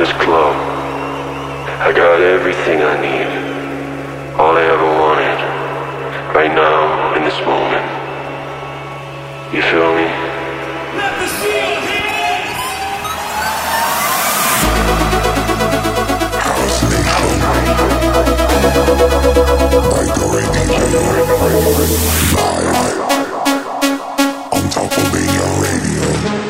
this club. I got everything I need. All I ever wanted. Right now, in this moment. You feel me? Let me see your! House Nation by Dori DJ live on Top of Radio.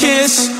kiss.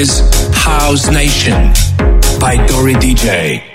is House Nation by Dori DJ.